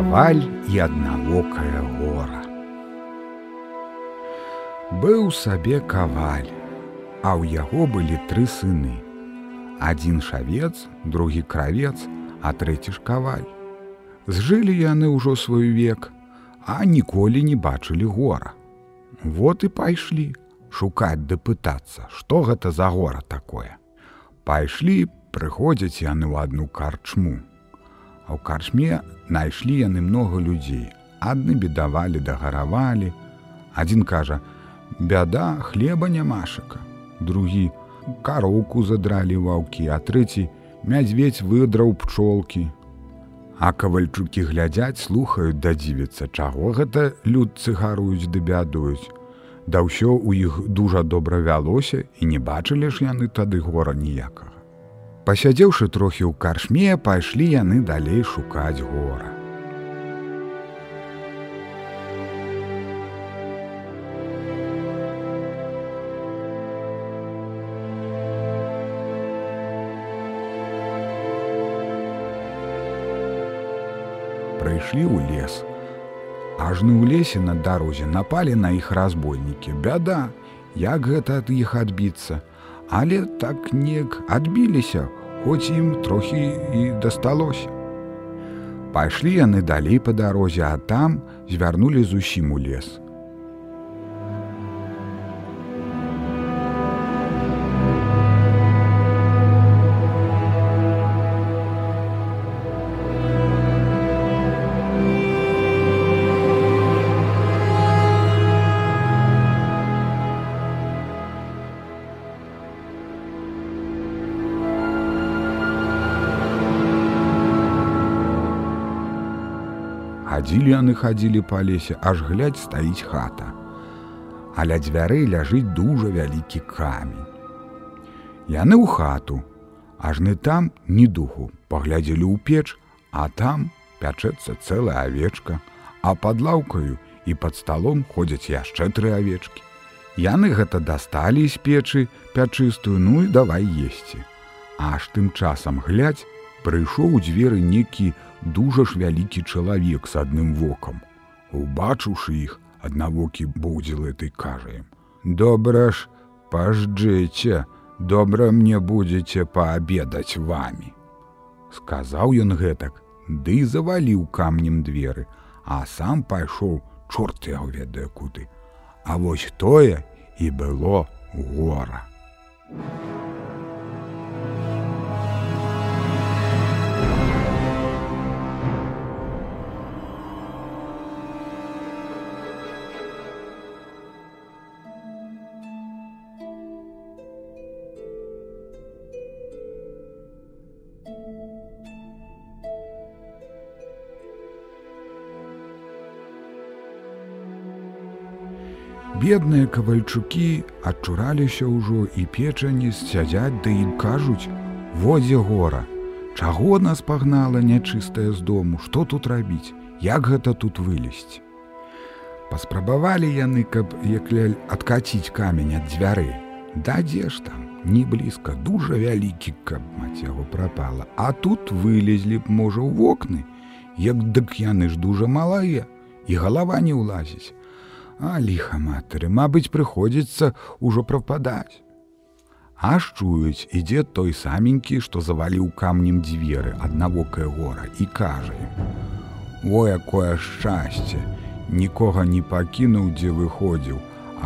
Каваль і аднавокая гора. Быў сабе каваль, а ў яго былі тры сыны. Адзін шавец, другі кравец, а трэці ж каваль. Зжылі яны ўжо свой век, а ніколі не бачылі гора. Вот і пайшлі шукаць ды пытацца, што гэта за гора такое. Пайшлі, прыходзяць яны ў адну карчму. А ў карчме найшлі яны многа людзей. Адны бедавалі, дагаравалі. Адзін кажа: « Бяда, хлеба нямашака. Другі кароўку задралі ваўкі, а трэці мядзведь выдраў пчолкі. А кавальчукі глядзяць, слухаюць дадзівіцца, чаго гэта людцы гаруюць ды бядуюць. Да ўсё ў іх дужа добра вялося і не бачылі ж яны тады гора ніякага. Пасядзеўшы трохі ў каршме, пайшлі яны далей шукаць гора. Прыйшлі ў лес, ажны ў лесе на дарозе напалі на іх разбойнікі. Бяда як гэта ад іх адбіцца. Але так неяк адбіліся хоць ім трохі і дасталося. Пайшлі яны далей па дарозе а там звярнулі зусім у лес хадзілі яны хадзілі па лесе, аж глядь стаіць хата. А ля дзвярэй ляжыць дужа вялікі камень. Яны ў хату, ажны там ні духу, паглядзелі ў печ, а там пячэцца цэлая авечка, а пад лаўкаю і пад сталом ходзяць яшчэ тры авечкі. Яны гэта дасталі з печы пячыстую, ну і давай есці. Аж тым часам глядь, прыйшоў у дзверы некі дужа ж вялікі чалавек з адным вокам. Убачыўшы іх, аднавокі будзілы ты кажаем: « Добра ж, пажджэце, добра мне будзеце паабедаць вамі. Сказаў ён гэтак, ды заваліў камнем дзверы, а сам пайшоў чорт яго ведае куды. А вось тое і было гора. Бедныя кавальчукі адчураліся ўжо і печані сцядзяць ды ім кажуць: Водзе гора, Чаго нас пагнала нячыстая з дому, што тут рабіць, як гэта тут вылезці. Паспрабавалі яны, каб як ляль адкаціць камень ад дзвяры. Да дзе ж там, не блізка, дужа вялікі, каб маць яго прапала. А тут вылезлі б, можа, ў вокны, як дык яны ж дужа малая, і галава не ўлазіць. А ліха матары, мабыць, прыходзіцца ўжо прападаць. Аж чуюць, ідзе той саменькі, што заваліў камнем дзверы аднавокае гора і кажа: « О, якое шчасце! Нікога не пакінуў, дзе выходзіў,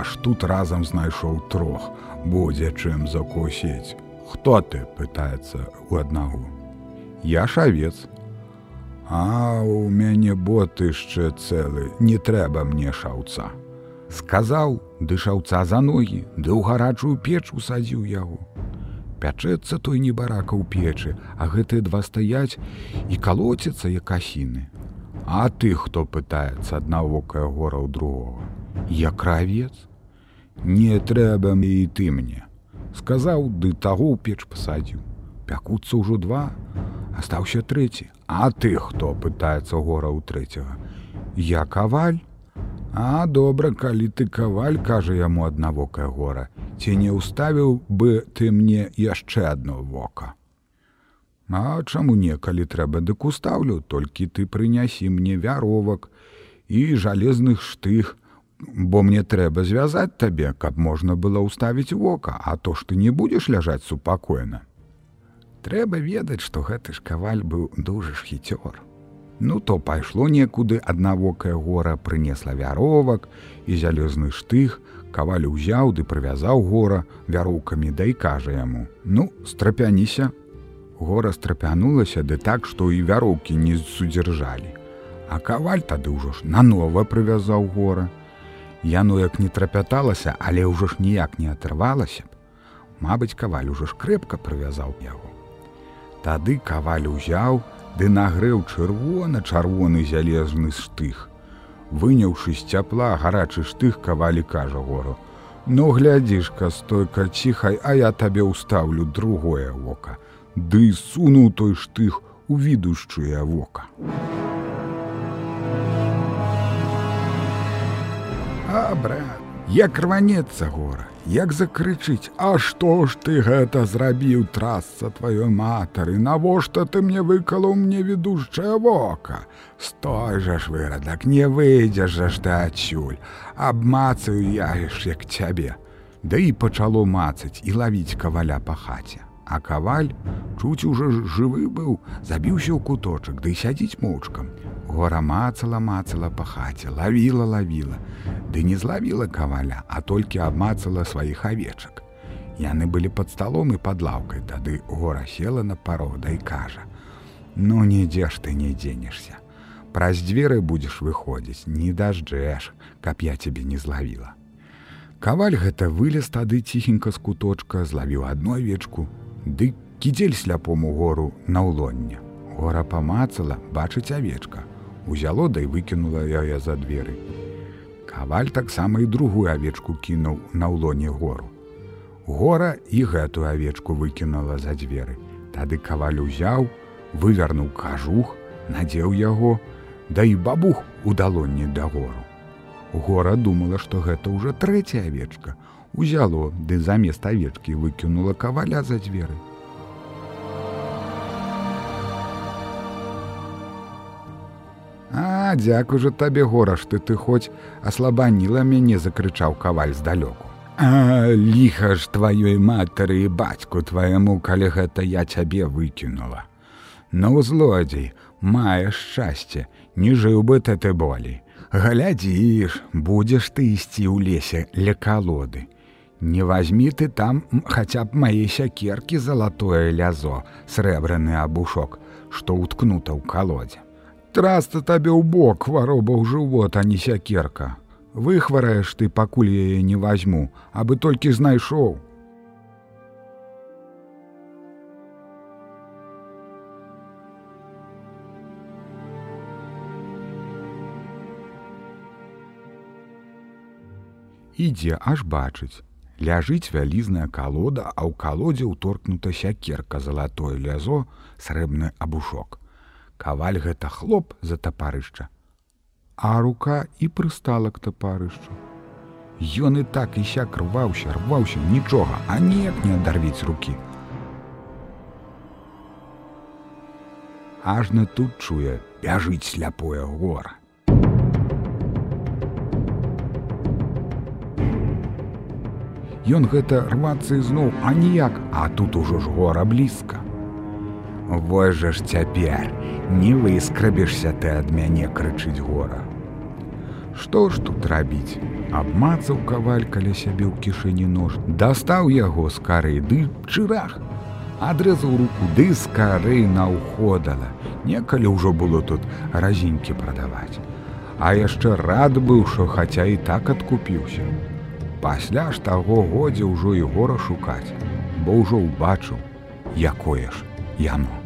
аж тут разам знайшоў трох, будзе чым закусець. Хто ты пытаецца у аднаго. Я шавец, А у мяне боты яшчэ цэлы, не трэба мне шаўца. Сказаў, ды шаўца за ногі, ды ў гарачую печ усадзіў яго. Пячэцца той небарака ў печы, а гэтыя два стаяць і калоцяцца як асіны. А ты хто пытаецца аднавокая гора ў другога. Я кравец, Не трэба мне і ты мне. Сказаў, ды таго ў печ пасадзіў. Пякуцца ўжо два, астаўся трэці, А ты хто пытаецца гора ў трэцяга. Я каваль. А добра, калі ты каваль кажа яму аднавокае гора, ці не ўставіў бы ты мне яшчэ адно вока. А чаму некалі трэба дык устаўлю, толькі ты прынясі мне вяровак і жалезных штых, бо мне трэба звязаць табе, каб можна было ўставіць вока, а то ж ты не будзеш ляжаць супакойна. Трэба ведаць, што гэты ж каваль быў дужа ж хіцёр. Ну то пайшло некуды аднавокая гора прынесла вяровак і залезны штых, каваль узяў ды прывязаў гора вяроўкамі да і кажа яму: « Ну, страпяніся. Гора страпянулася ды так, што і вяроўкі не судзяржалі. А каваль тады ўжо ж нанова прывязаў гора. Яно як не трапяталася, але ўжо ж ніяк не атрывалася б. Мабыць, каваль ужо ж крэпка прывязаў яго. Тады каваль узяў, ды нагрэў чырвона чырвоны залезны штых. Выняўшы з цяпла гарачы штых кавалі кажа гору. Ну глядзішка стойка ціхай, а я табе ўстаўлю другое вока. Ды сунуў той штых у відушчуе вока. А брат, як рванецца гора, як закрычыць, А што ж ты гэта зрабіў трасца тваёй матары, Навошта ты мне выкалаў мне ведушчае вока. Стой жа ж вырадак, не выйдзеш жа ж ты адсюль, Абмацаю яеш як цябе. Да і пачало мацаць і лавіць каваля па хаце. А каваль чуць ужо жывы быў, забіўся ў куточак, ды сядзіць моўчкам. Гора мацала мацала па хаце, лавіла лавіла, Ды не злавіла каваля, а толькі абмацала сваіх авечак. Яны былі пад сталом і пад лаўкай, тады гора села на парода і кажа: « Ну нідзе ж ты не дзенешся. Праз дзверы будзеш выходзіць, не дажджэш, каб я цябе не злавіла. Каваль гэта вылез тады ціхенька з куточка, злавіў адну авечку, ды кідзель сляпому гору на ўлонне. Гора памацала, бачыць авечка, узяло да і выкінула яе за дзверы. Каваль таксама і другую авечку кінуў на ўлоне гору. Гора і гэтую авечку выкінула за дзверы. Тады каваль узяў, вывернуў кажух, надзеў яго, да і бабух у далонні да гору. Гора думала, што гэта ўжо трэцяя авечка, узяло, ды замест авечкі выкінула каваля за дзверы. Дзякуй жа табе гора, што ты хоць аслабаніла мяне закрычаў каваль здалёку. А ліха ж тваёй матары і бацьку твайму, калі гэта я цябе выкінула. Ну злодзей, маеш шчасце, не жыў бы ты ты болей. Глядзіш, будзеш ты ісці ў лесе ля калоды. Не возьми ты там хаця б мае сякеркі залатое лязо, срэбраны абушок, што ўткнута ў калодзе. Траста табе ў бок хвароба ў жывот, а не сякерка. Выхвараеш ты, пакуль яе не возьму, абы толькі знайшоў. Ідзе аж бачыць. Ляжыць вялізная калода, а ў калодзе ўторкнута сякерка залатое лязо, срэбны абушок каваль гэта хлоп за тапарышча. А рука і прыстала к тапарышчу. Ён і так і сяк рваўся рваўся нічога а неяк не адарвіць руки ажна тут чуе бяжыць сляпое гора. Ён гэта рвацца ізноў а ніяк а тут ужо ж гора блізка Вось жа ж цяпер, не выскрабешся ты ад мяне крычыць гора. Што ж тут рабіць? Абмацаў каваль каля сябе ў кішэні нож, дастаў яго з кары ды чырах. Адрэзаў руку ды з кары наўходала. Некалі ўжо было тут разінькі прадаваць. А яшчэ рад быў, што хаця і так адкупіўся. Пасля ж таго годзе ўжо і гора шукаць, бо ўжо ўбачыў, якое ж яно.